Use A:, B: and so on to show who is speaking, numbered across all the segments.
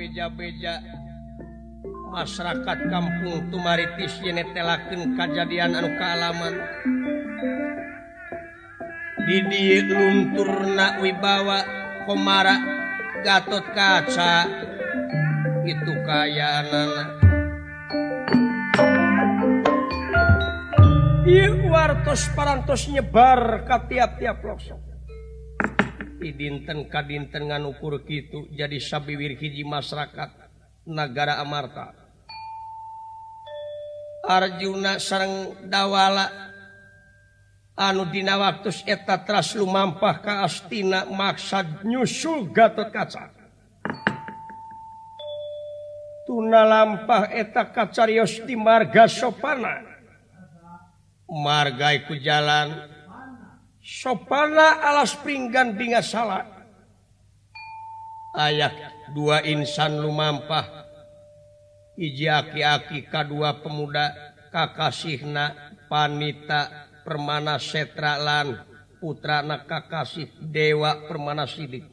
A: beja-beja masyarakat kampung Tumaritis yenetelaken kejadian anu kealaman Didi lunturna wibawa Komara Gatot kaca. Itu kaya anak wartos parantos nyebar ka tiap-tiap pelosok. dinten kadinten nganukur gitu jadi sabiwir hiji masyarakat negara Amarta. Arjuna sarang dawala anudina waktu eta tras lumampah ka astina maksad nyusul Gatot kaca. Tuna lampah eta kacarios di marga sopana. Marga iku jalan sopana alas pinggan binga salah ayat dua insan lumampah. Iji aki-aki kedua pemuda kakasihna panita permana setralan putrana kakasih dewa permana sidik.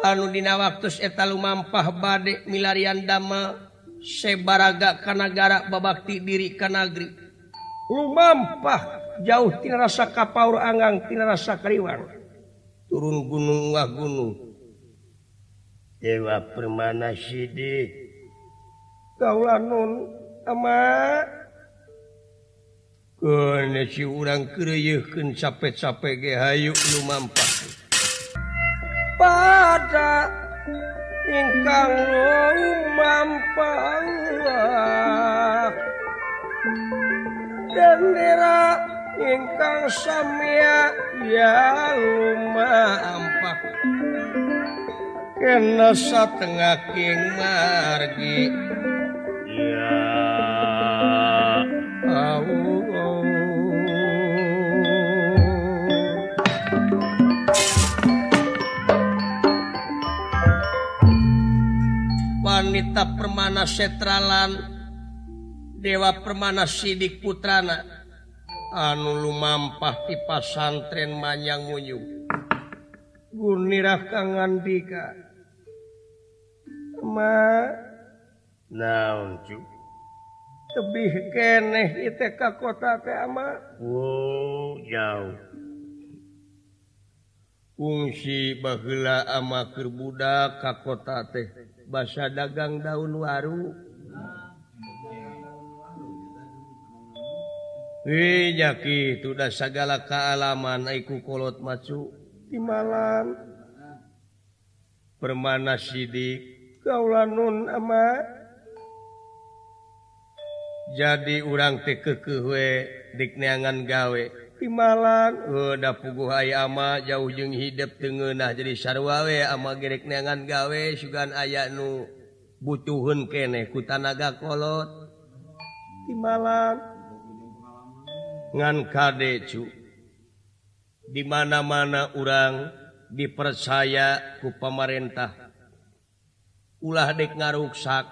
A: Anu dina waktu eta lumampah badek milarian dama sebaraga kanagara babakti diri kanagri. Lumampah jauh tidak rasa kapau Anggang tidak rasa kariwang. Turun gunung Wah gunung Dewa permana Sidi kaulah nun ama. Kene si urang kereyeuhkeun capek-capek ge hayu nu pada ingkang lumampah dendera ingkang samya ya lumampah kena satengah king margi. Ya. Wanita permana setralan Dewa permana sidik putrana anu lumampah di pasantren manyang munyung Gunirah kang ngandika Ma naon cu tebih keneh ieu ka kota teh ama. Oh jauh. Fungsi baheula ama keur budak ka kota teh. Basa dagang daun waru. Wijaki sudah segala kealaman naikukolot macu di malam. Permana sidik kaulah nun ama. Jadi urang teke kewe dikneangan gawe timalan udah puguh hay ama jauh jeung hidup tengenah jadi sarwawe ama gerekneangan gawe sugan aya nu butuhun kene ku tanaga kolot. Timalan ngan kadecu. Dimana-mana orang dipercaya ku pemerintah. Ulah dek ngaruksak.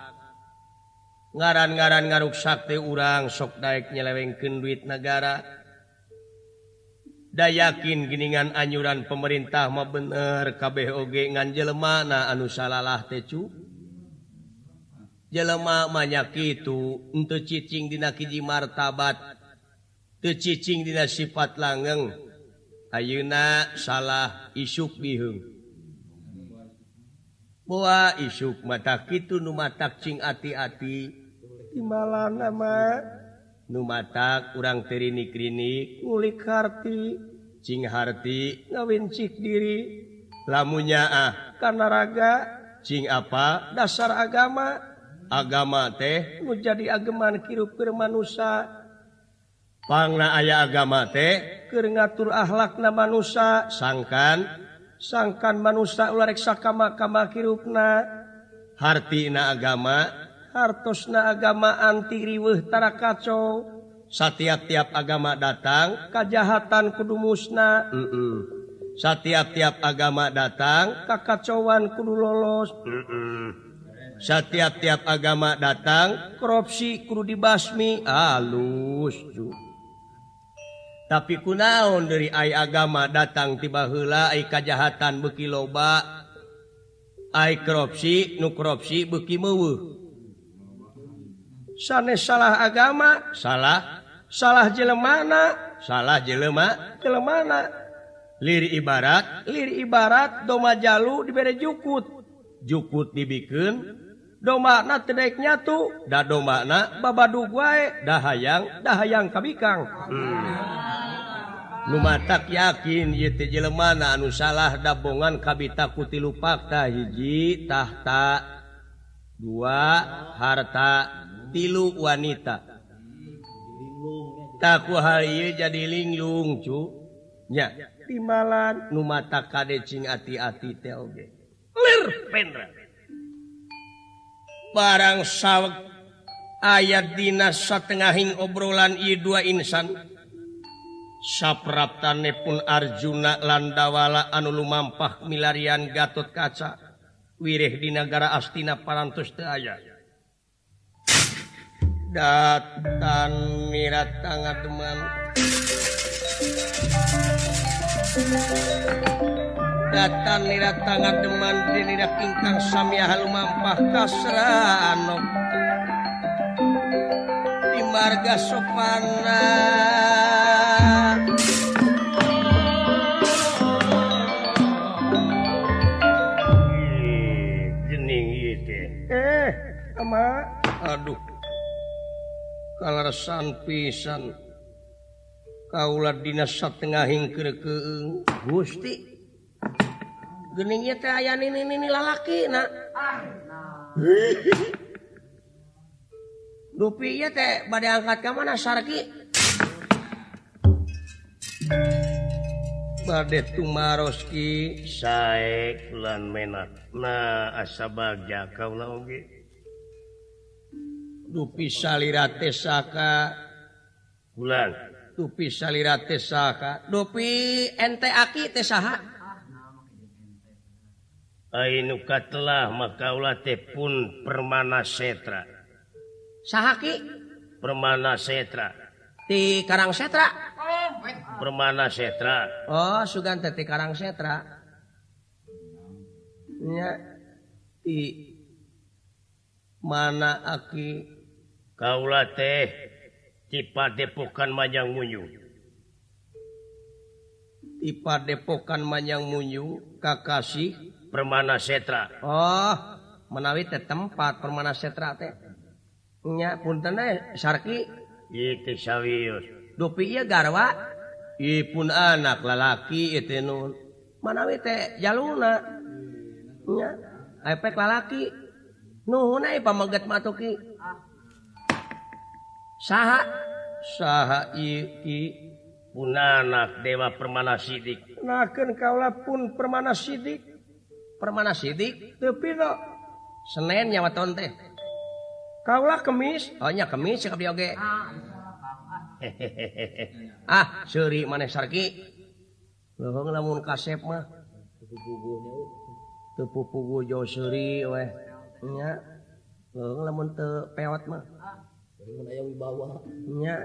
A: Ngaran-garan ngaruksak teh urang sok daek nyelewengkeun duit negara. Da yakin giningan anjuran pemerintah mah bener kabeh oge ngan jelema na anu salalah teh cu. Jelema mah nyakitu henteu cicing dina martabat. tecicing dina sifat langgeng. Ayeuna salah isuk bihung. Boa isuk mata cing ati-ati. Timbalanna timbalan nama numatak urang terinik-rinik kulik harti. Cing harti. Ngawincik diri. Lamunya ah. Karena raga cing apa? Dasar agama. Agama teh? Nu jadi ageman kirup manusia pangna aya agama teh keur ngatur akhlakna manusia sangkan. Sangkan manusia ularreksa kama kama kirupna. Hartina agama. Hartosna agama anti riwehtara kacau. Setiap-tiap agama datang. Kejahatan kudu musna. Mm -mm. setiap-tiap agama datang. Kakacauan kudu lolos. Mm setiap-tiap agama datang. Korupsi kudu dibasmi. Alus juga tapi kunaon dari ay agama datang tiba hela kajahatan beki loba. Airopsi nukropsi beki mewu sanes salah agama? Salah. Salah jelemana? Salah jelema jelemana. Liri ibarat? Liri ibarat doma jalu dibere jukut. Jukut dibiken domakna tedeknya tuh da makna babadu wae dahayang dahayang kabikang. Hmm. numatak yakin yete jelemana anu salah dabongan kabita kuti fakta hiji tahta dua harta tilu wanita. Takku hal jadi linglung cu. Nya. Timalan. Numata kadecing ati-ati teh oge. Lir pendra. barang sawek ayat dinas satengahing obrolan I2 insan. Sapraptane pun Arjuna landawala anu lumampah milarian Gatot kaca wirih di negara Astina parantos teu aya. Datan mirat tangan teman datan nira tangan deman dinira ingkang samia halu kasrano di marga sopana jening itu eh ama. Aduh. Kalarsan pisan. Kaulah dinas satengahing kerekeung gusti. Gening teh aya nini nini lalaki na. Dupi ieu teh bade angkat ka mana sarki? Bade tumaroski saek lan menat. Nah asa bagja kaula oge. Dupi salirate saka bulan. Dupi salirate saka. Dupi ente aki teh saha? Ainukatlah maka ulate pun permana setra. Sahaki? Permana setra. Di Karang setra? Permana setra. Oh sugan teti Karang setra. Nya di mana aki? Kaula teh tipa depokan manjang munyu. Tipa depokan manjang munyu kakasih. permana setra Oh menawi teh tempat permana setra tehnya pun garwa. Pun anak lalaki itu nun manawi teh jalunanya efek lalaki. Nuhun pamegat matuki. Saha? Saha iki pun anak dewa permana sidik naken kaulah pun permana sidik permana sidik. Tepi no Senin nyawa ton teh. Kaulah kemis. Oh nya kemis cakap dia oge. Ah. ah suri mana sarki. Lohong lamun kasep mah. Tepupugu jauh suri weh nya lohong lamun te peot mah. Nya.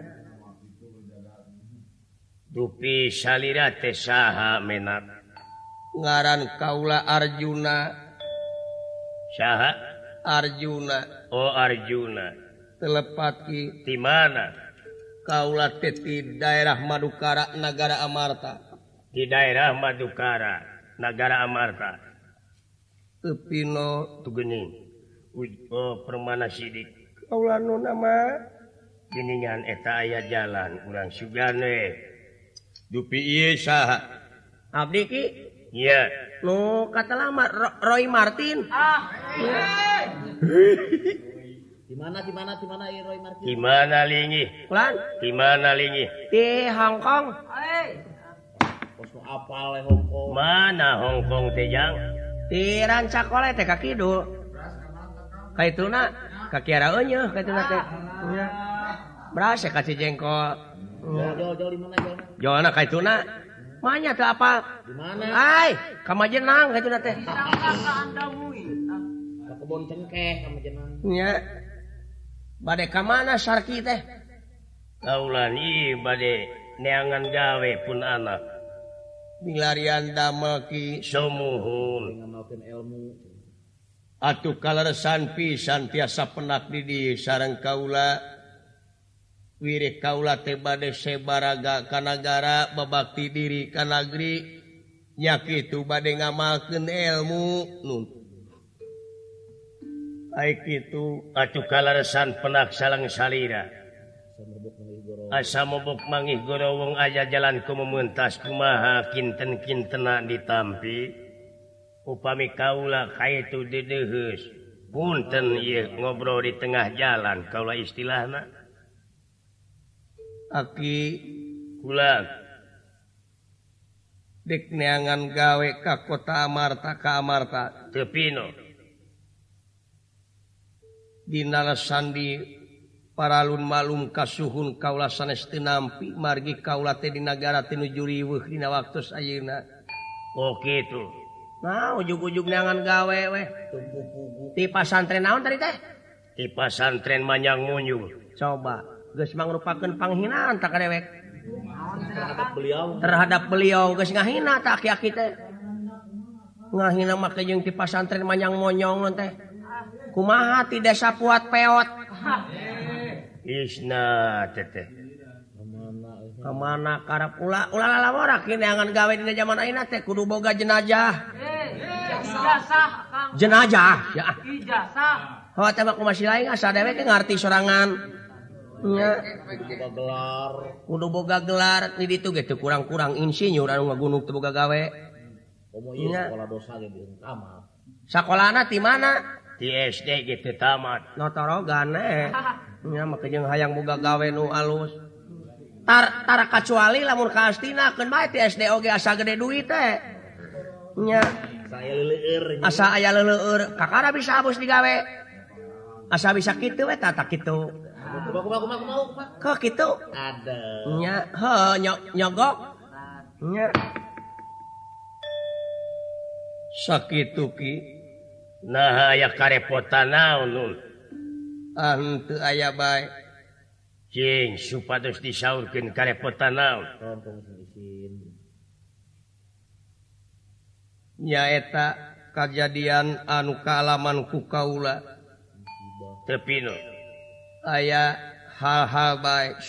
A: Dupi salirate saha menak ngaran Kaula Arjuna. Syah Arjuna. Oh Arjuna. Telepati di mana? Kaula Teti daerah Madukara negara Amarta. Di daerah Madukara negara Amarta. Tepino Tugeni Oh, permana sidik. Kaula nu nama? Geningan eta aya jalan kurang Sugane dupi ieu saha? Abdi ki? Iya. No kata lama Roy Martin. Ah. Gimana gimana gimana eh, Roy Martin? Gimana lingi? Di Gimana lingi? Di Hong Kong. Hei. apal Hong Kong. Mana Hong Kong teh jang? Di rancak oleh teh kaki itu Kaituna kaki ara eunyeuh kaituna teh. Beras ya kasih jengkol. Jol jol di mana jol? Kaituna. banyak tuh apa? Hai kamu jenang gitu teh. Kebun cengkeh kamu jenang ya. Badai ke mana sarki teh? Taulan iya badai neangan gawe pun anak. Milarian damel ki. Semuhun ilmu. Atuh kaleresan pisan tiasa penak di sarang kaula. wir kaula tebade sebaraga kanagara babakti diri kanagri nyakitu bade ngamalkeun ilmu nun. Aik itu acu kalaresan penak salang salira. Asa mobok mangih gorowong aja jalanku memuntas kumaha kinten-kintena ditampi. Upami kaula kaitu dedeheus. Punten ieu ngobrol di tengah jalan kaula istilahna. aki kulat dik neangan gawe ka kota Amarta ka Amarta. Tepino Dinala sandi paralun malum kasuhun kaula sanes teu nampi margi kaula teh di nagara teu riweuh dina waktos ayeuna. Oh kitu nah ujug-ujug neangan gawe weh. Ti pasantren naon tadi teh? Ti pasantren manyang munyung coba. mengrupakan panghinaan tak dewek beliau. Terhadap beliau guys ngahina tak kita ngahina make jeung ti pasantren manyang monyong teh. Kumaha tidak sapuat peot? Isna teteh kemana karep? Ula ula lalawara kini angan gawe di zaman aina teh. Kudu boga jenajah jenazah jenajah ya. Ijazah. Oh tembak masih lain asa dewek ngarti sorangan. kudu boga gelar. Di itu gitu kurang-kurang insinyur anu ngagunung teu boga gawe. Sekolah di mana? Di SD gitu tamat. Notoro nya eh. make jeung hayang boga gawe nu alus. Tar tar kecuali lamun ka astina keun bae di SD oge asa gede duit teh nya asa aya leuleueur kakara bisa habus digawe. Asa bisa kitu we tata kitu. kok gitu? Adanya nyok nyogok. Sakit nah aya karepotan naun henteu aya bae. Cing supados disaurkeun karepotan naun nyaeta kejadian anu kealaman ku Kaula. Tepino aya hal-hal baik.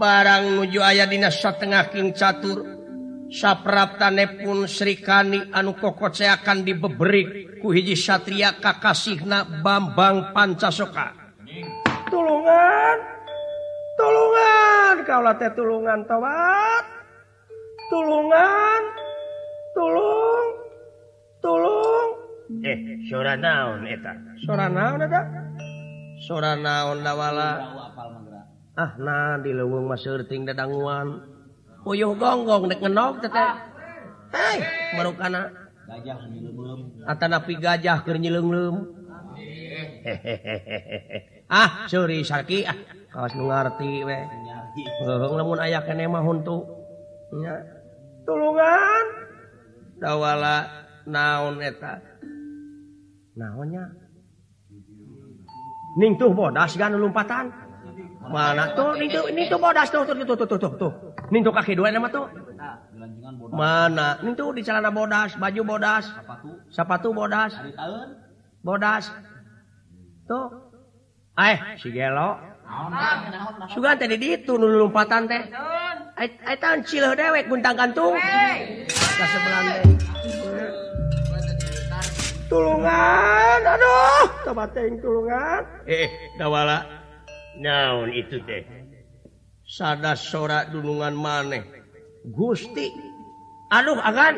A: Barang nuju aya dinasa Tengah King catur. Sapraptane pun Srikani anu kokot saya akan dibeberik ku hiji Satria Kakasihna Bambang Pancasoka. Tulungan! Tulungan! Kaulah teh tulungan tobat! Tulungan! Tulung! Tulung! eh sora naon eta? Sora naon eta? Sora naon dawala. Ah nah di leuweung mas ting dadanguan. Uyuh gonggong dek ngenok teteh hei baru kana. Gajah atau napi gajah ker nyelem ah suri sarki ah kawas nu ngarti we. Heuh lamun aya kene mah huntu. Nya tulungan. Dawala naon eta? naonyaning tuh bodas gan lompatan. Mana tuh? Ini tuh bodas tuh tuh tuh tuh tuh tuh tuh. Ning tuh kaki dua nama tuh. Mana? Ning tuh di celana bodas baju bodas. Sepatu bodas? Bodas. Tuh. Eh si gelo. Sugan tadi ditu nu lompatan teh. Ai tahun cileuh dewek buntang kantung sebelah tulungan. Aduh kebateng tulungan. Ehwala naon itu deh sada sora dulungan maneh. Gusti. Aduh akan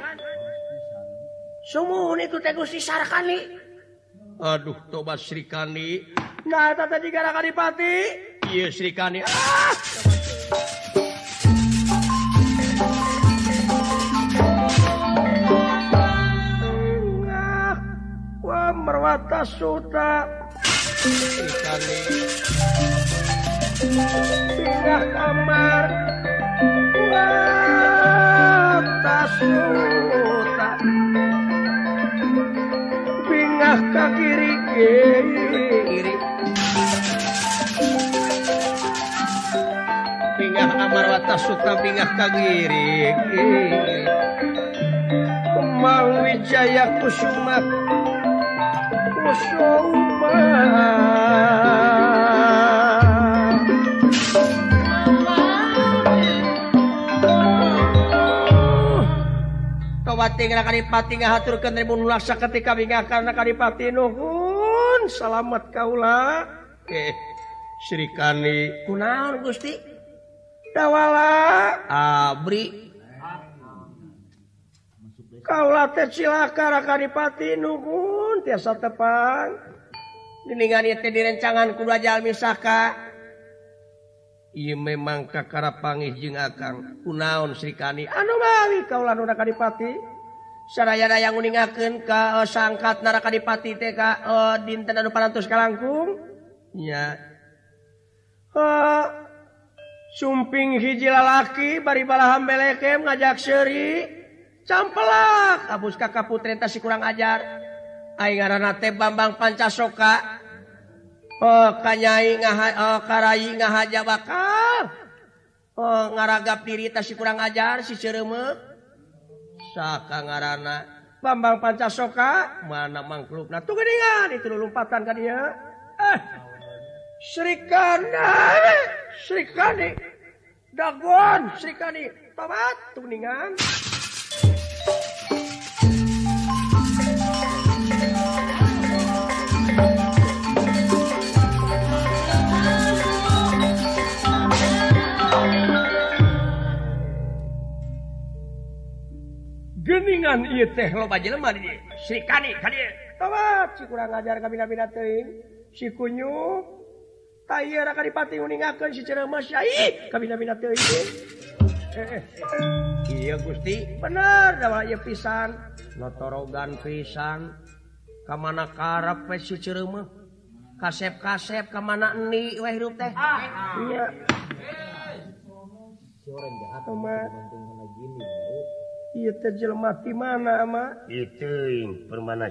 A: sumuhun itu teh Gusti Sarkani. Aduh tobat Srikani nah tata gara Karipati iya Srikani ah! Merwata suta pindah kamar wata suta pindah ke kiri kiri. Pindah kamar wata suta pindah ke kiri kiri. Kemang Wijaya Kusuma Karipati ngahaturkan ribun laksa ketika bingga karena Karipati nuhun oh, selamat kaula eh Sri Kani kunaon Gusti. Dawala abri. Kaula teh silaka Kadipati nuhun oh, tiasa tepang. Diningan itu direncangan kudu jalmi misaka. Iya memang kakara pangih jeung akang. Kunaon srikani anu mawi kaulah nu kadipati saraya daya nguningakeun ka eh, sangkat naraka dipati teh ka eh, dinten anu parantos kalangkung. Nya. Uh, sumping hiji lalaki bari balaham belekem ngajak seuri. Campelak abus kakak putri teh si kurang ajar. Aranate Bambang Pancasoka. Oh kanyai ngaha, oh, karai ngahaja bakal Oh ngaragap diri tasi kurang ajar si cereme Saka ngarana Bambang Pancasoka mana mangkluk nah tuh geningan itu lompatan ka dia. Eh Srikana Srikani Dagon Srikani tobat tuningan kemungkinan iya teh loba jelema di Srikani kani dieu. tawat si kurang ngajar kami nabi teuing. Si kunyuk tayar ra kadipati uningakan si cerama syai kami nabi teuing. Eh, eh. iya gusti. Bener dah ieu pisan. Notorogan pisan. Kamana karep we si cerama kasep kasep kamana eni weh hirup teh? Ah. Iya. Si orang jahat, gini mati mana
B: itu permana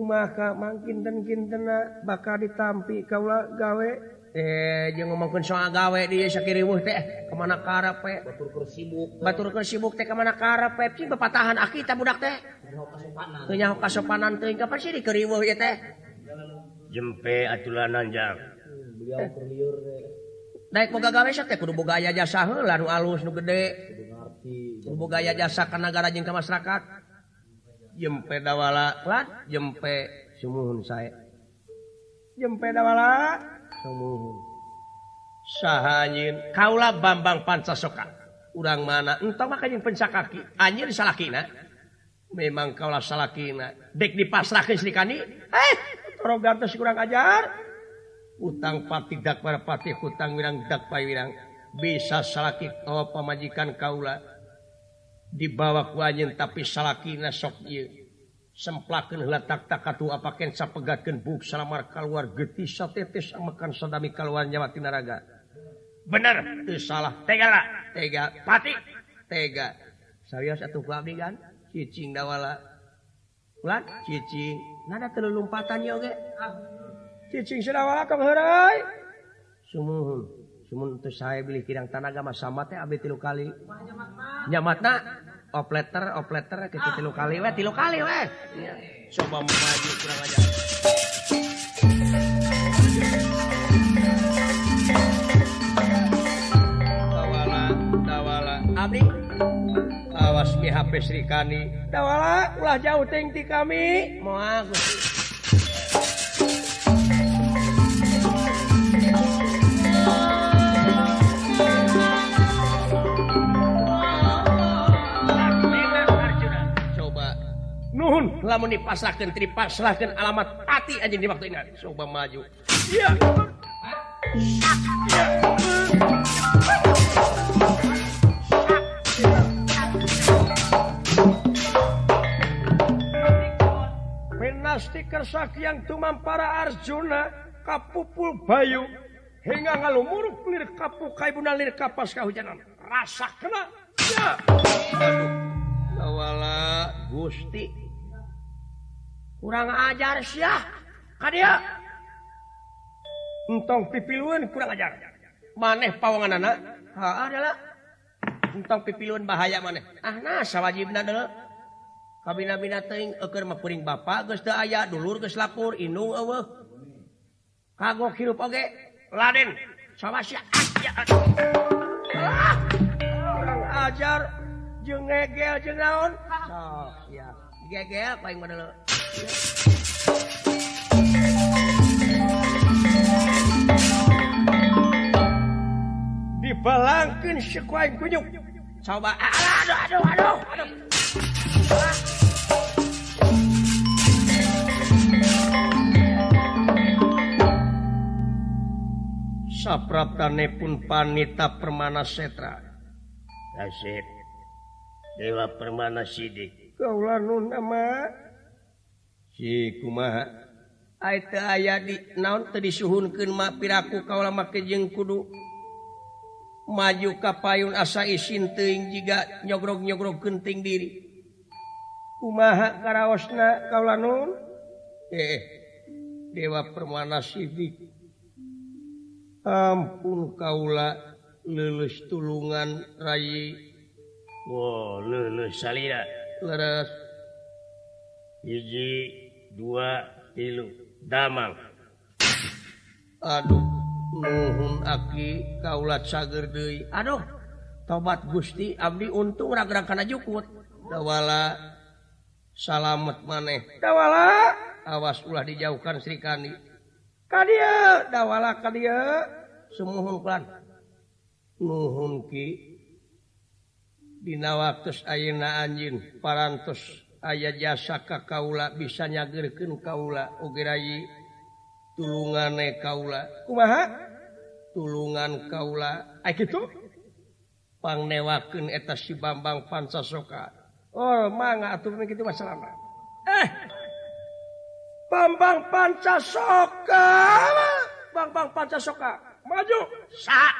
B: maka
A: mangkin dan Kintena bakal ditampi Kaula gawe.
B: Eh ngomongkin soal gawe dia teh. Kemana kar
A: batur sibuk.
B: Batur sibuk teh kemana karep? Si bepatahan aki kita budak teh. Punya kasopanan. Tuh kapan sih dikeriwuh ya teh? Jempe atulanan
A: jam
B: eh. boga gawe budaya jasa nu alus nu gede. Kudu boga aya jasa ka nagara jeung ka masyarakat.
A: Jempe dawala jempe
B: sumuhun sae.
A: Jempe dawala
B: sumuhun.
A: Saha anjeun kaula bambang pancasoka. Urang mana? Entah makanya penca pencakaki. Anjir salakina memang kaula salakina. Dek dipasrahkan sedikani eh rogantos kurang ajar. utang patidak para pati hutang wirang dakpai wirang. Bisa salaki oh pamajikan kaula. Dibawa ku anjeun tapi salakina sok ieu. Semplakeun heula tak takatu apaken sapegatkeun buk salamar kaluar getih satetes amakan sadami kaluar nyawa tinaraga bener teu salah. Tega lah. Tega. Pati. Tega. Saya satu ku abdi kan? Cicing dawala. Ulah cicing. Nada teu lumpatan yoge ah cicing sedawa kamu herai sumuhun sumun tuh saya beli kirang tanaga mas sama teh abis tilu kali. Nyamatna opleter opleter kita tilu kali weh tilu kali weh. Coba maju kurang aja tawala tawala. Abdi awas ki HP Srikani tawala ulah jauh ting ti kami. Mau aku? Nuhun lamun dipasrahkeun dipasrahkeun alamat hati anjing di waktu ini. Coba maju. Iya iya Penasti kersaki yang tumam para Arjuna kapupul bayu hingga ngalumuruk lir kapu kaibuna lir kapas kahujanan. Rasa kena ya awala gusti kurang ajar Syah. Entong pipiluan kurang ajar. Maneh pawangan anak. Adalah entong pipiluan bahaya maneh. Ah nasa wajib adalah kabina binatang eker mapuring bapak geus teu aya dulur geus lapur indung eueuh. Kagok hirup oge. Laden. Sama ah, si ah. ah, kurang ajar. Jeung ngegel jeung naon. Sok ya. Gegel paling model dipelangkan sekuain kunjung coba aduh aduh aduh aduh Sapraptane pun panita permana setra. Kasih Dewa permana sidik. Kaulah nun nama aya di naon disuhunkanmah piraku kaula make jeung kudu maju kapayun asa isin teing jiga nyogrok-nyogrok genting diri. Kumaha karaosna kaula nun? Eh dewa permana sidik. Ampun kaula lulus tulungan rayi wow lulus salira. Leres. Hiji dua tilu damang Aduh Nuhun aki kaulat sager deui. Aduh, tobat Gusti abdi untung ragrag kana jukut. Dawala salamet maneh. Dawala awas ulah dijauhkan Sri Kandi. Kadia dawala kadia semuhun kulan. Nuhun ki dina waktu ayeuna anjing parantos aya jasa ka kaula bisa nyagerken kaula. Ogerayi tulungane kaula. Kumaha? Tulungan kaula. Ay gitu pangnewakeun eta si Bambang Pancasoka oh mangga atuh kitu masalah eh! Bambang Pancasoka Bambang Pancasoka maju! Sa!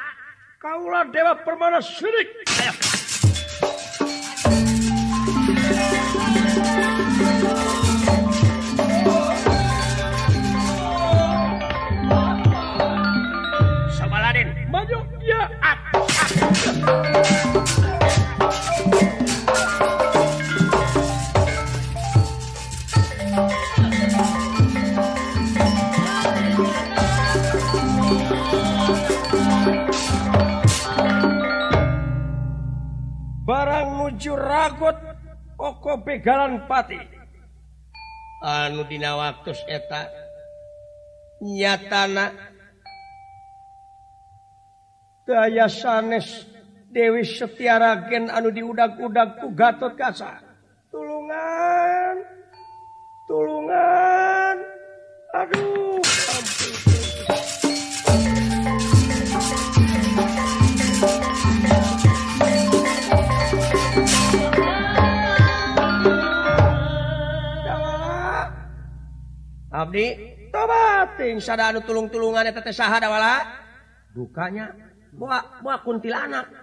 A: Kaula dewa permana sirik! Ayo. Barang nuju ragot pokok begalan pati. Anu dina waktu eta nyatana daya sanes Dewi Setiara gen anu diudag-udag ku Gatot Kaca. Tulungan. Tulungan. Aduh. Abdi. Tobat. Sada anu tulung-tulungan eta teh saha dawala? Dukanya. Buah buah kuntilanak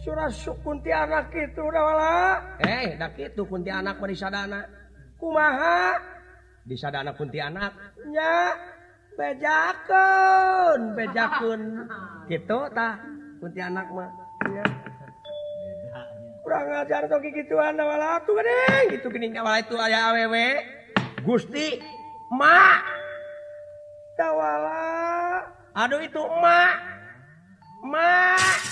A: surat sukunti anak itu udahwala eh itu kunti anak perisadana kumaha? Bisa ada anak kunti anaknya bejakun bejakun gitu tah. Kunti anak mah. Ya. kurang ajar tuh gituan wala. Tuh gede. Gitu gini wala. Itu ayah aww gusti mak. Tawala aduh itu mak. Mak.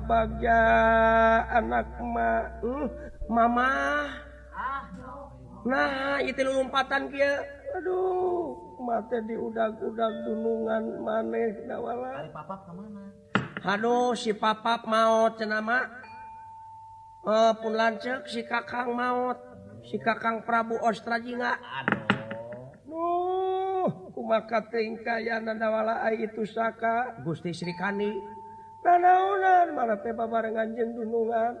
A: bagja anak ma eh, uh, mama nah itu lompatan kia. Aduh mate di udag-udag dunungan maneh dawala. Aduh si papap maut cenama uh, eh, pun lancek si kakang maut. Si kakang Prabu Ostrajinga aduh. Kumaka tingkayana dawala itu saka. Gusti Sri Kani barenganjeng dunungan.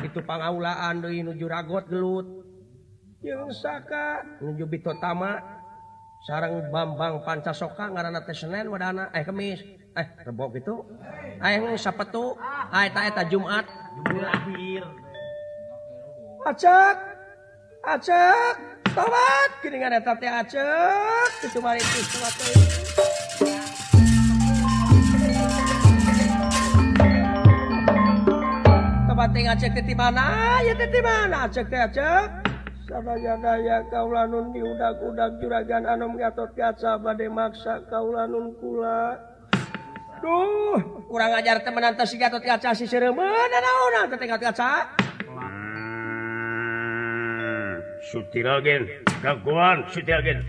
A: Itu pangaulaan deui nuju ragot gelut. Saka. Nuju Bitotama sarang Bambang Pancasoka ngaranna teh Senin wadana eh kemis. Eh rebo kitu. eh Sabtu ah eta eta Jumat.
B: Lahir.
A: Acak acak tawat geuningan eta teh acak itu mari itu kaulanun diudak-udak juragan anom Gatot kaca bade maksa kaulanun kula Duh. Kurang ajar temenanta si Gatot kaca si kaca?
B: Hmm, Sutilgen
A: gangguan Sutilgen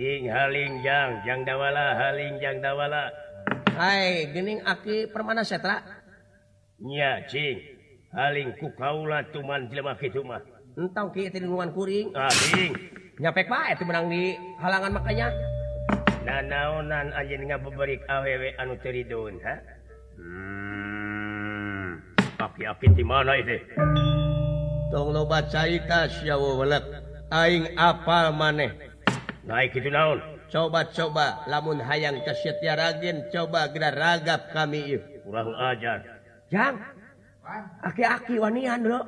C: King Halingjang Jang Dawala Halingjang Dawala.
A: Hai gening aki permana setra?
C: Nya Cing. Haling ku kaula tuman jelema kitu mah
A: Entau ki teh diluan kuring.
C: Ah Cing.
A: Nyapek bae teh menang di halangan makanya
C: Nanaonan anjeun ngabeberik awewe anu teridun ha? Hmm Aki-aki di mana itu?
A: Tong lobat saya tas ya Aing apal maneh.
C: naik itu naon?
A: Coba-coba lamun hayang kesetia ragin coba gera ragap kami yuk
C: kurang ajar.
A: Jang aki-aki wanian
B: lo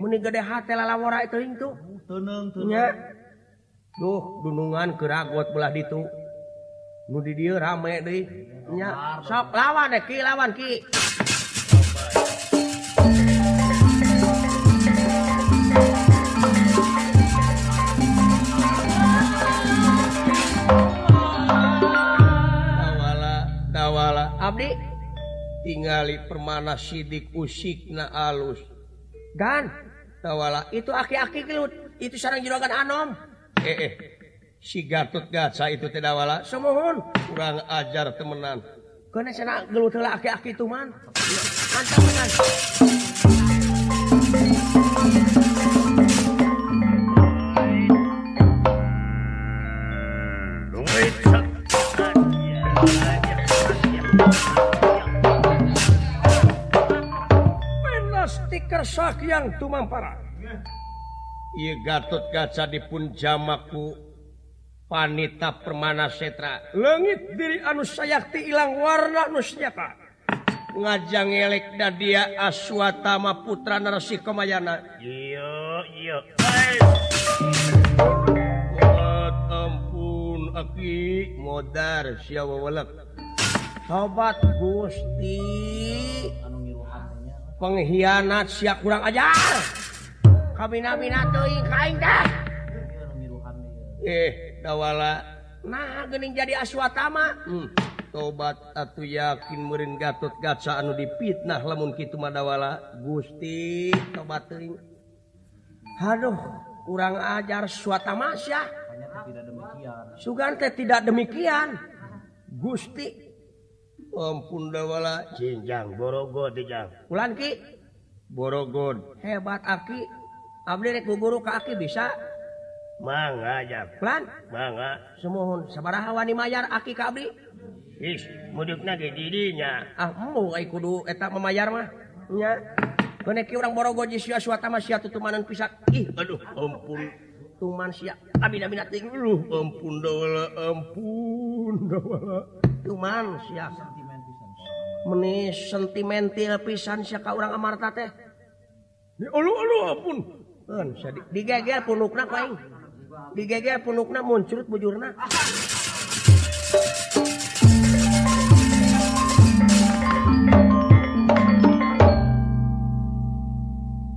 A: meni gede hati lalawara itu itu
B: tenang
A: tenang duh dunungan keragot belah ditu nu di dia rame deh. Nya sok lawan deh ki lawan ki. Abdi? Tinggali permana sidik usik na alus. Dan tawala itu aki-aki gelut. Itu sarang juragan Anom. Eh, eh. si Gatot Gaca itu tidak wala semohon kurang ajar temenan. Kena sana gelut aki-aki itu man. Mantap teman yang tumampara. Iya, Gatot kaca dipun jamaku panita permana setra. Lengit diri anus sayakti ilang warna nusnyata ngajang elek dadia aswatama putra narasi Kemayana
C: iya, iya.
A: ampun aki. Modar siawawalak sobat Gusti.
B: Anu
A: pengkhianat si kurang ajar. Eh, Gening jadi aswatama. Hmm. tobat atau yakin meureun Gatot Gaca anu dipitnah lamun kitu mah dawala. Gusti tobat Aduh kurang ajar suatamasya
B: Sugante tidak demikian.
A: Gusti ampun Ompundawala
C: Cinjang Borogod
A: ulan Ki.
C: Borogod
A: hebat ah, aki Abdi rek guru ka ah, aki bisa.
C: Mangga jang.
A: Ulan.
C: Mangga.
A: Semohon sabaraha wani mayar ah, aki ka abdi.
C: Is mudukna ge didinya.
A: Ah embu ai kudu eta memayar mah. Nya. Kene ki urang borogo ji sia suata mah sia tutumanan pisak. Ih.
C: Aduh ampun.
A: Tuman sia. Abdi-abdi
C: teh ampun dawala ampun dawala
B: cuman
A: meni sentimental pisan Syaka urang Amarta teh. Digel punukna di- digegel punukna muncul bujurna.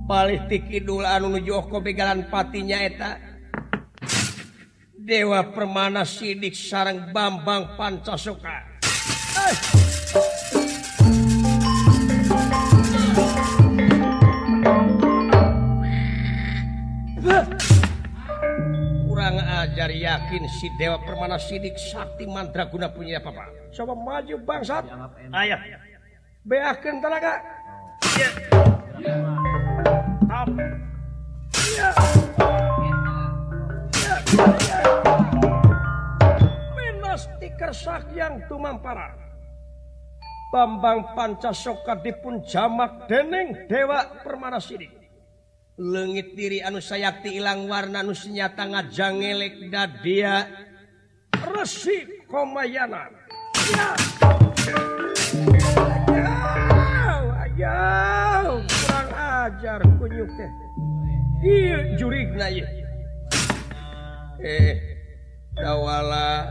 A: Palih tikidul anu nuju kobegalan patinya eta. Dewa Permana Sidik sarang Bambang Pancasoka. Eh. Kurang ajar yakin si Dewa Permana Sidik Sakti Mandraguna punya apa, Pak? Coba maju bangsat. Ayah. Beakeun tenaga. Ya. Ya. Ya. Menastikersak yang tumampara Bambang Pancasoka dipun jamak dening Dewa Permana Sidik Lengit diri anu sayakti ilang warna anu senyata ngajangelek dadia Resi Komayana ya. Ayo, kurang ajar kunyuk teh. Iya, jurig na iya. eh dawala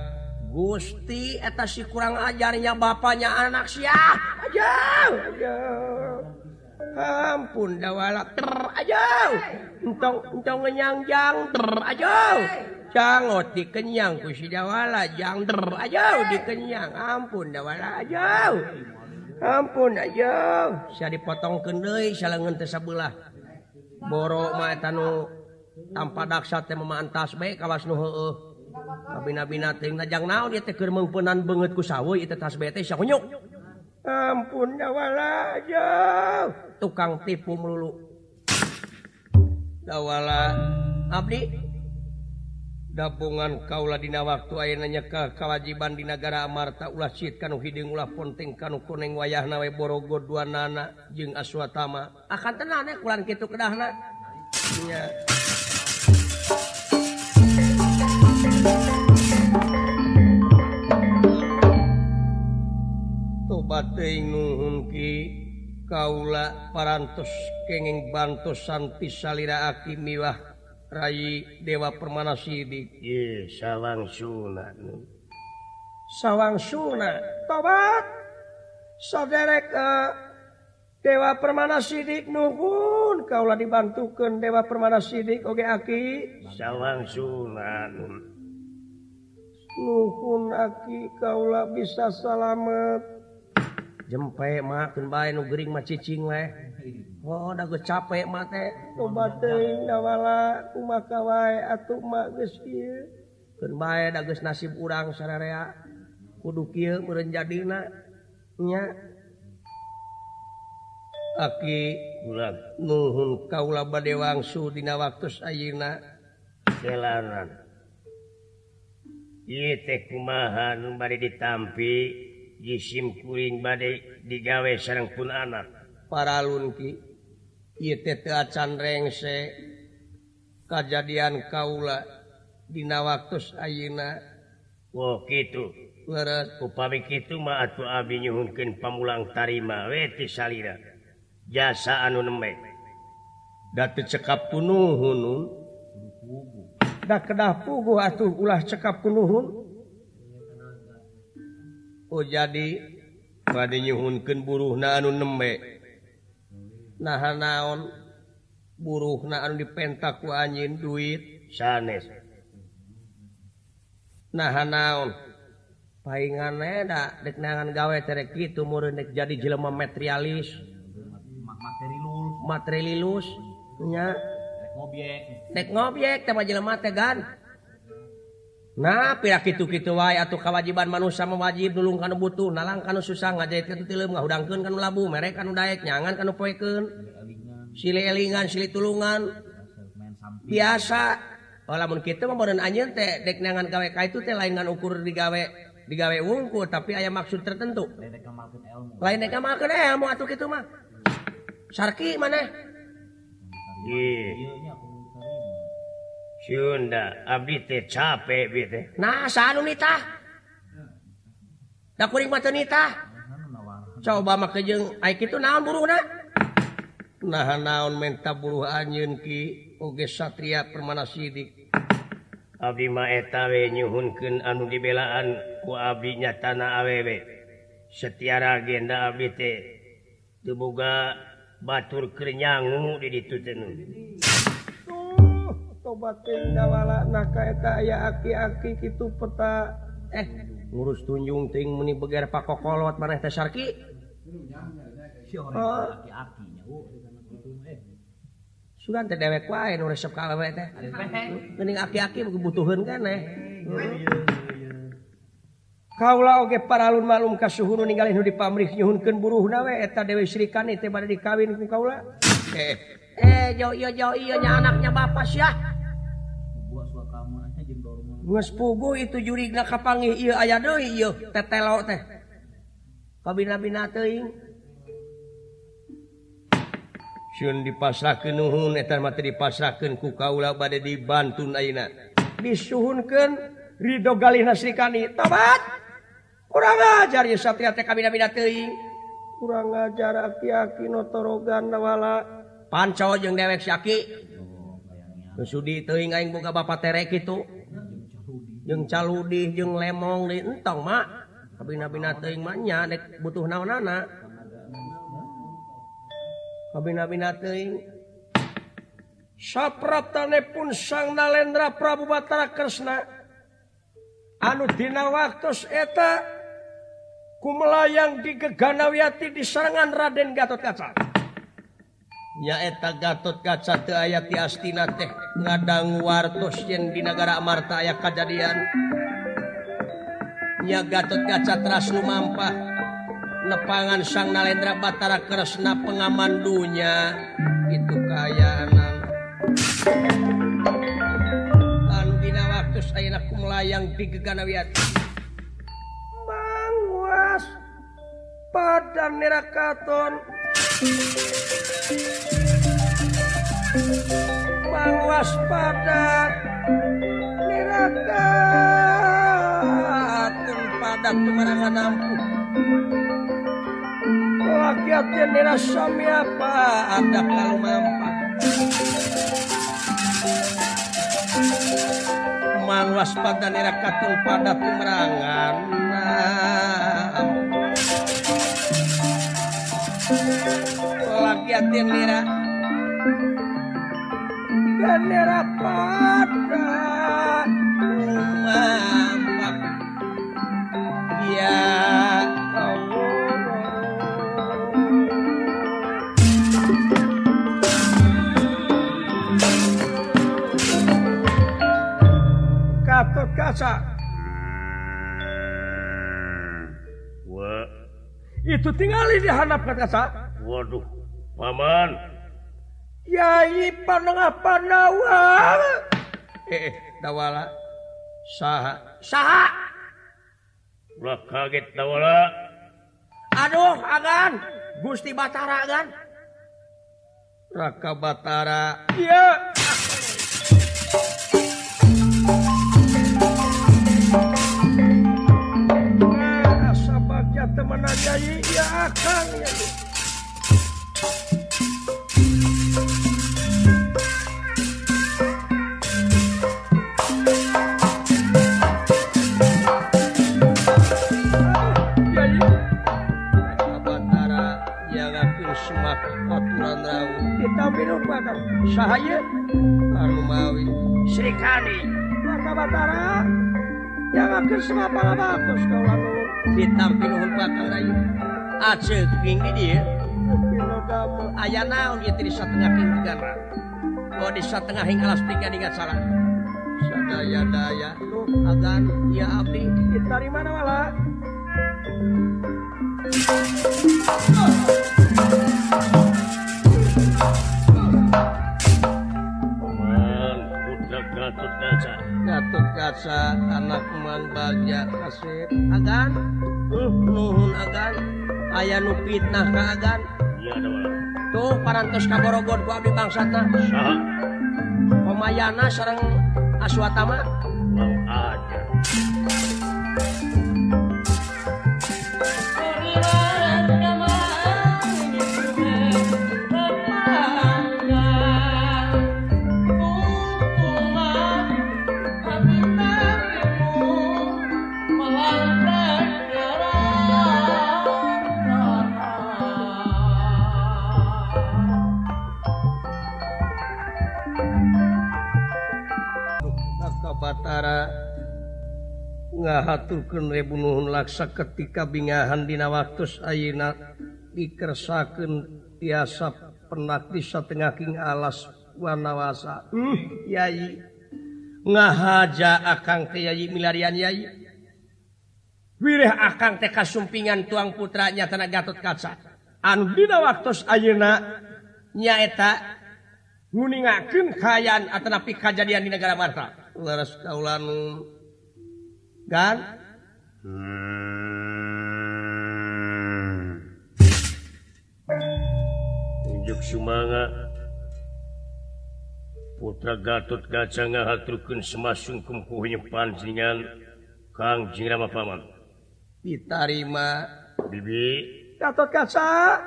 A: Gusti eta si kurang ajarnya bapaknya anak siap aja ampun dawala. Ter aja entong entong kenyang jang. Ter aja jangot dikenyang ku si dawala jang. Ter aja dikenyang. Ampun dawala aja ampun aja saya dipotong salengeun teh ngentes Boro mah eta nu tanpa daksa memantas baik kawas nu heueuh. Kabina-bina teh najang naon ieu teh keur meungpeunan beungeut ku sawoy ieu teh tas sakunyuk. ampun dawala jauh tukang tipu melulu. Dawala Abdi dapungan kauladina waktu ayeuna ke kewajiban di negara Amarta ulah cit kanu hideung ulah ponting kanu kuning wayah nawe borogo dua nana jeung aswatama. Akan tenang kulan kitu kedahna. nuhunki kaula parantos kenging bantosanti salira aki miwah Rai Dewa Permana Sidik.
C: Sawwang Sunan
A: sawang suna tobat saudararek Dewa Permana Sidik nuhun kaulah dibantukan Dewa Permana Sidik oge aki.
C: Sawwang Sunan
A: nuhun aki kaulah bisa salamet. Geumpae mahkeun bae nu gering mah cicing weh oh da dagu capek mate obating dawala kumaha wae atuh mah geus kieu keun bae da geus nasib urang sararea kudu kieu meureun jadina nya. Aki
C: Ulah
A: nuhun kaula bade wangsu dina waktu ayeuna.
C: Jalanan ieu teh kumaha nu bade ditampi. jisim kuring badai digawe sarang pun anak
A: para lunki can rengse. Kejadian kaula dina waktu ayeuna.
C: Wow
A: gitu
C: upami itu ma atuh abi nyuhunkeun pamulang tarima weti salira. Jasa anu nembe
A: datu cekap kunuhun da kedah puguh atuh ulah cekap kunuhun Oh jadi bade nyuhunkeun buruh anu nembe. Naha naon? Buruh naan dipentak ku anjin duit.
C: Sanes.
A: Naha naon? Paingan da dek nangan gawe terek gitu dek jadi jelema materialis.
B: Materilus
A: materialus nya.
B: Rek ngobyek.
A: Nek ngobyek tema jelema teh gan. Nah gitu-gitu wa atau kewajiban manusia mewajib dulu kan butuh nalang kan susah ngajahit udangkan kan labu merek kan daek, nyangan kan poiken
B: elingan
A: sili tulungan. Biasa. Oh, Walaupun kita modern anjeun teh dek nangan ka itu teh lain ngan ukur digawe digawe wungku tapi aya maksud tertentu. Lain ilmu atuh kitu mah. Sarki maneh.
C: Yeah. capek
A: nah
B: nita
A: coba makajeng kitu naon buruhna? nahan-naon menta buruh anjeun Ki Oge Satria permana Sidik Abimaetawehunken anu dibelaan ku Abdinya tanah awewe. setiara agenda ABT dibuka batur kenyanggu di dituten
B: tobatin dawala nakaeta aya aki-aki kitu peta eh ngurus tunjung ting meni beger pakokolot maneh teh sarki oh. Sugan teh dewek wae nu resep ka awewe teh. Aki-aki butuheun kaneh. Kaula oge paralun malum ka suhu nu ninggalin nu dipamrih nyuhunkeun buruhna we eta Dewi Srikani teh bade dikawin ku kaula. Eh, eh jauh iya jauh iya nya anaknya Bapak Syah. pugu itu juri kapangi aya teh.
A: Sun dipasahkan nuhun etan materi ku kaula bad dibantun naina disuhunkan Ridho gali Nasrikani tobat kurang ajar ya satria teh kami nabi teuing. Kurang ajar aki-aki notorogan nawala. Panco jeung dewek syaki kesudi teuing aing boga bapak terek itu. jeng caludi jeng lemong di entong mak. Tapi nabi teuing maknya dek butuh naonana tapi nabi teuing sapratane pun sang nalendra Prabu Batara Kresna. Anu dina waktu eta kumelayang di geganawiati di serangan Raden Gatot Kaca. Nyaeta Gatot kaca ayati astina teh ngadang wartos yang di negara Marta aya kejadian nya Gatot kaca teras lumampah nepangan sang Nalendra Batara Kresna pengaman dunya. Itu kaya anu dina waktu saya aku melayang di Geganawiati Mangwas pada nerakaton waspada neraka padat kemenangan ampuh Lakiatnya nira suami apa? Ada kalau mampat Man waspada nira tuh padat kemenangan ampuh Rakyat yang lera Dan lera pada Umamak Ya Gatot kaca
B: itu tinggali di hadap kaca.
A: Waduh,
B: Maman Yayi panwa
A: eh, eh, dawala Saha.
B: Saha.
A: Ulah kaget dawala
B: Aduh agan Gusti Batara agan.
A: Raka Batara
B: iya ah, teman aja ya akan ya.
A: sahmawi
B: Sri
A: Kanibatara
B: jangan ke
A: ayah naon setengah negara Oh di setengah hingga alas tiga dengan salah. Sadaya daya agan ya abdi
B: di mana malah.
A: Oh. Gatut kaca anak Mang Bagja Kasep. agan? Uh, nuhun agan. Aya nu fitnah ka agan? Tuh parantos ka Borogod ku abdi bangsatna Komayana sareng Aswatama.
C: Mau aja.
D: ngahaturkan
A: rebunuhun laksa ketika bingahan dina waktu ayeuna dikersakan tiasa penakti setengah king alas wanawasa. Hmm, yai ngahaja akang teh yai milarian yai? Wirih akang teh kasumpingan tuang putranya tanah gatot kaca. Anu dina waktu ayeuna? Nyaeta nguningakeun kayaan atanapi kajadian di negara Marta. Leres kaulan dan
C: unjuk Sumanga putra Gatot Gaca ngahaturkeun semasung kumku henyepan Kang Jingrama Paman.
A: Ditarima.
C: Bibi.
A: Gatot Kaca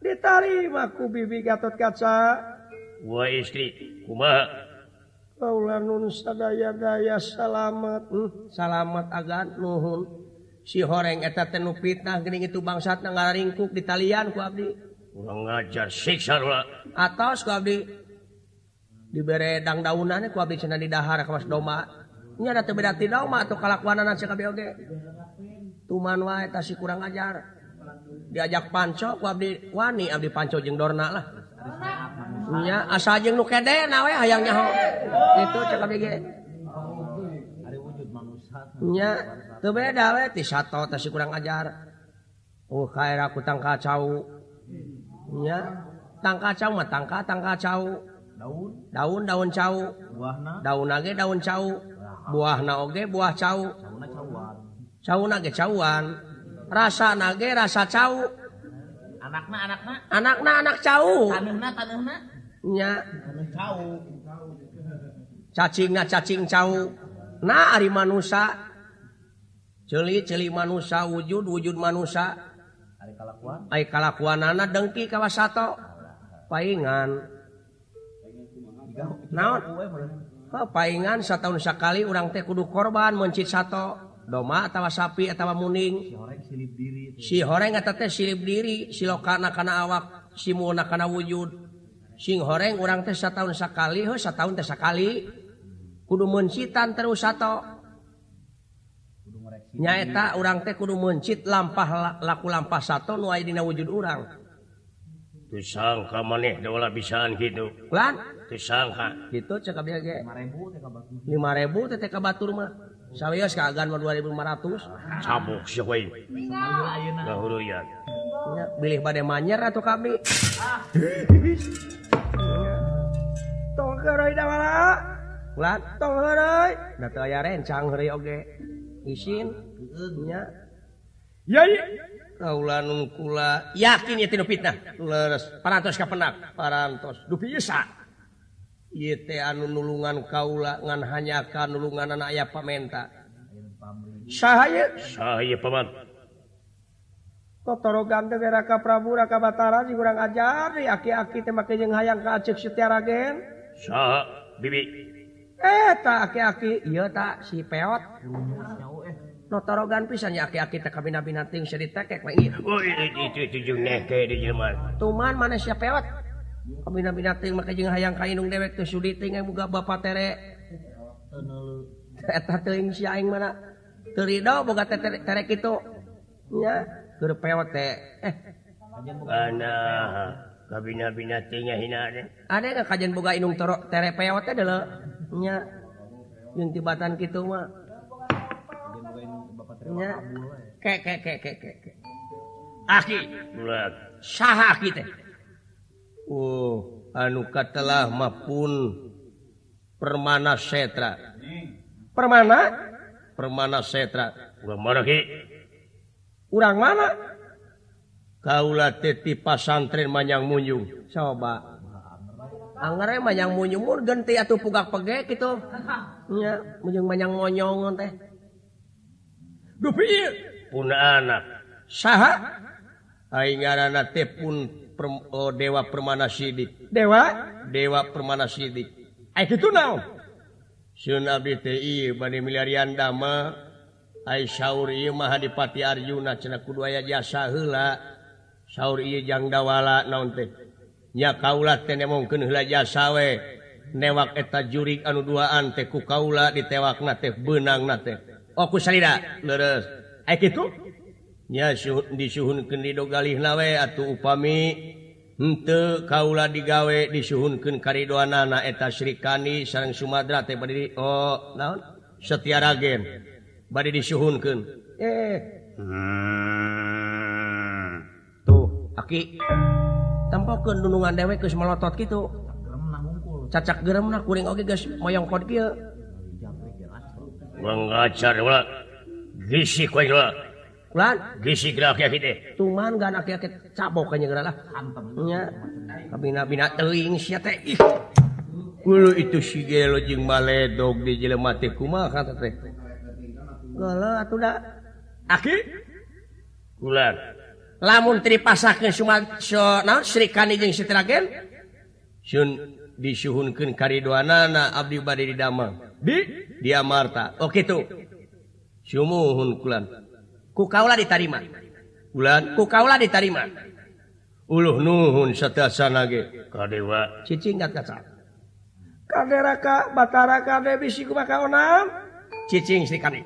A: ditarima ku Bibi Gatot Kaca
C: Wah istri kumaha?
A: Paula nun sadaya-daya salamet. Hmm? salamet agan nuhun. Si horeng eta tenu fitnah gering itu bangsat ngaringkuk di talian ku abdi.
C: Urang ngajar siksa lah.
A: Atos ku abdi. Dibere dang daunannya ku abdi cenah di dahar kawas domba nya ada teu beda ti domba atuh kalakuanana cek kabeh oge tuman wae eta si kurang ajar. Diajak panco ku abdi wani abdi panco jeung dorna lah. Nya asa jeung nu kede nawe hayang nyaho. Itu cakap ge. Nya teu beda we ti sato teh si kurang ajar. Uh kaera ku tang kacau. Nya tang kacau mah tangka tang kacau. Daun daun daun cau. Buahna daun ge daun cau. Buahna oge buah cau. Cauna cauan. Cauna ge cauan. Rasa nage rasa cau.
B: anakna anakna.
A: Anakna anak jauh
B: tanahnya taneuhna
A: nya.
B: Jauh
A: cacingna cacing jauh nah ari manusia celi celi manusia wujud wujud manusia
B: ari kalakuan.
A: Ai kalakuanana dengki kawasato paingan. Naon? Paingan setahun sekali orang teh kudu korban mencit satu doma tawa sapi tawa muning. Si horeng teh. Silip diri silokana kana awak simuna kana wujud. Sing horeng orang teh setahun sekali he setahun teh sekali kudu mencitan terus satu nyaeta orang teh kudu mencit lampah laku lampah satu nu aya dina wujud urang.
C: Teu sangka maneh dola bisaan kitu.
A: Lan?
C: Teu sangka.
A: Kitu cek abdi ge
B: 5000 teh ka batur.
A: 5000 teh ka batur mah. Serius ka agan mah 2500.
C: Sabuk sih we.
A: Gahuluyan. Bilih bade manyer atuh kami. Tong keroi da wala. Ulat tong heureuy. Da teu aya rencang heureuy oge. Isin. Nya. Yai. Kaula nungkula kula yakin ieu tinu fitnah. Leres parantos ka penak, parantos. Dupi isa. anu nulungan kaulangan hanyakan nulungan anak aya pamenta
C: saya
A: Totorogan negara ka Prabu Raka Batara di kurang di aki-aki temake jeung hayang ka Acik Setiaragen
C: saha bibi
A: eta aki-aki ieu tak si peot Notorogan pisan ya aki-aki teh kabina binating seri tekek mah ieu.
C: Oh, itu itu jeung neke di jelema.
A: Tuman mana si peot? hayang kainung dewek
C: Bapak terek itu
A: ada kajian boga inung torok tere peote nya yang tibatan gitu mah. Kayak ke kayak
C: kayak
A: kayak ah kita Oh anu katalah mapun permana setra permana permana setra urang mana kaula teti pasantren manyang munyung coba angere manyang munyung mun genti atuh pugak pege gitu. Nya, munyung manyang monyong teh. Duh?
C: Pun anak.
A: Saha? Aing ngaranna teh pun oh, Dewa Permana Sidik. Dewa? Dewa Permana Sidik. Miliarian Dama. Aisyauripati Arjuna Kuaya jasa hela sauur jangan dawala naon teh. Nya kaula mungkinlah jasawe newak eta jurik anu duaan teku kaula ditewak na benang na aku oh, itu disuhunkan didogali nawe atau upami. Untuk Kaula digawe disuhunkan karidoan anak eta Srikani sarang Sumatera teh bad oh naon? Setia ragen. Bad disuhunkan eh. Hmm. tuh aki. Tampakkan nunungan dewek ke melotot gitu cacak gerem nah kuring oke guys moyong kod kia
C: mengacar
A: gacar,
C: gisi
A: kau cuman cabokbinbinulu itu sigelojeng maledog di jelemati
C: kuma
A: lamun tri pasakan naon Sri Kanijeng Sitragen Sun disuhunkan karidoanana Abdi Badi di Damang. Di? Dia Marta Oke tuh. Sumuhun kulan. ku kaula ditarima. Bulan? Ku kaula ditarima. Uluh nuhun
C: sedasa
A: nage. Kadewa. Cicing gat kaca kaderaka batara kade bisi ku maka onam. Cicing si kami.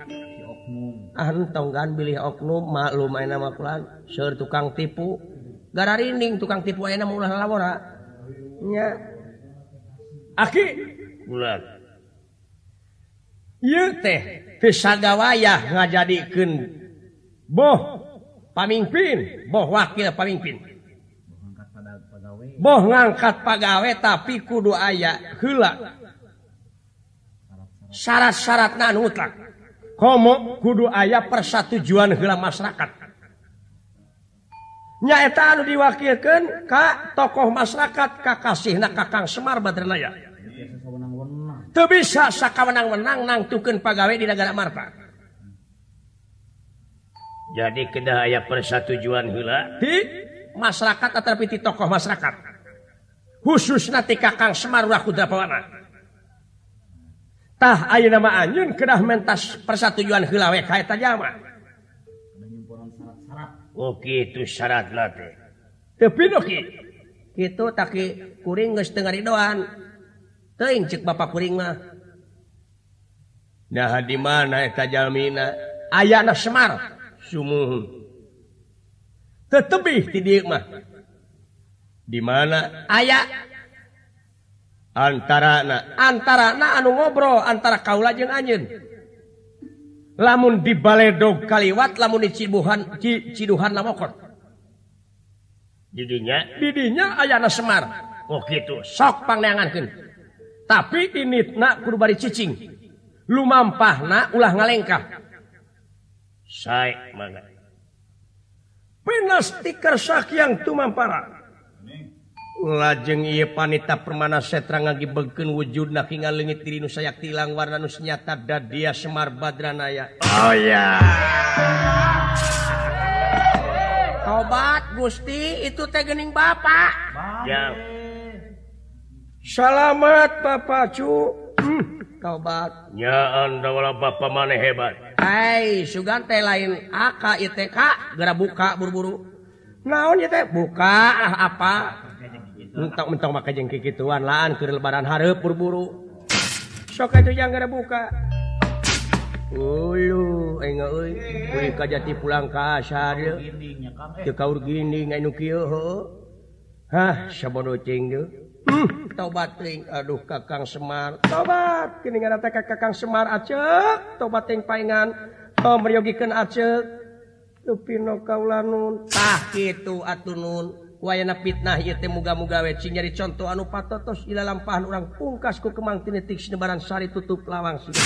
A: Ahun tonggan bilih oknum maklum ayeuna mah kulan seur tukang tipu. Gararinding tukang tipu ayeuna mah ulah lawora nya. Aki.
C: Bulan?
A: Ieu teh bisa gawayah ngajadikeun boh pamimpin. Boh wakil pamimpin. Boh ngangkat pegawai tapi kudu aya hela syarat-syarat nan mutlak homo kudu aya persatujuan hela masyarakat. Nyaeta anu diwakilkan Ka tokoh masyarakat kakasih na kakang Semar Badrlaya bisa sakawenang-wenang nang nangtuken pegawai di negara Marta.
C: jadi kedaya persatujuan hula.
A: Masyarakat tetapi tokoh masyarakat. Khusus nanti kakang Semarurah Kudrapawana tah ayo nama anyun kedah mentas persatujuan hula we ka eta jalma
C: oke oh, itu syarat late
A: tapi doki itu taki kuring geus teu ngaridoan. Teuing cek bapak kuring mah. Nah di mana eta jalmina? Ayana semar. tetebih tidikmah dimana aya. Antara na, antara na anu ngobrol antara Kaula jeung anjin lamun di Baledog Kaliwat lamun dicibuhan Ciduhan Lamokot.
C: Didinya?
A: Didinya ayana Semar.
C: Oh gitu.
A: Sok pangneangankeun. Tapi initna kudu bari cicing. Lumampahna ulah ngalengkah.
C: saya mana
A: penas stiker sakyang tuman para lajeng ia panita permana setra ngagi beken wujud na hinga lengit diri nu sayak tilang warna nu senyata dadia semar badranaya.
C: Oh ya
A: tobat gusti itu teh gening bapak.
C: Ya.
A: Selamat bapak cu. Tobat.
C: Nyaan wala bapak mana hebat?
A: Hai Sugante lain. AKITK gera buka buru-buru. Naon teh? Buka ah, apa? Mentok-mentong maka jengki gituan laan ke lebaran hareup buru-buru. Sok itu yang gera buka. Ulu, enggak euy, kuy kajati pulang ka asar ye. Teu kaur ginding anu kieu. Hah, sabodo cing deui. tobat Aduh Kakang Semar. Tobat Kakang Semar Aceh tobat ting paingan Oh merugikan Aceh Tupino kaulantah itu atunun wayana fitnah muga-mugawe nyari contoh anu patotos ilalampahan urang pungkas orang pungkasku kemangtinetik sebaran sari tutup lawang sudah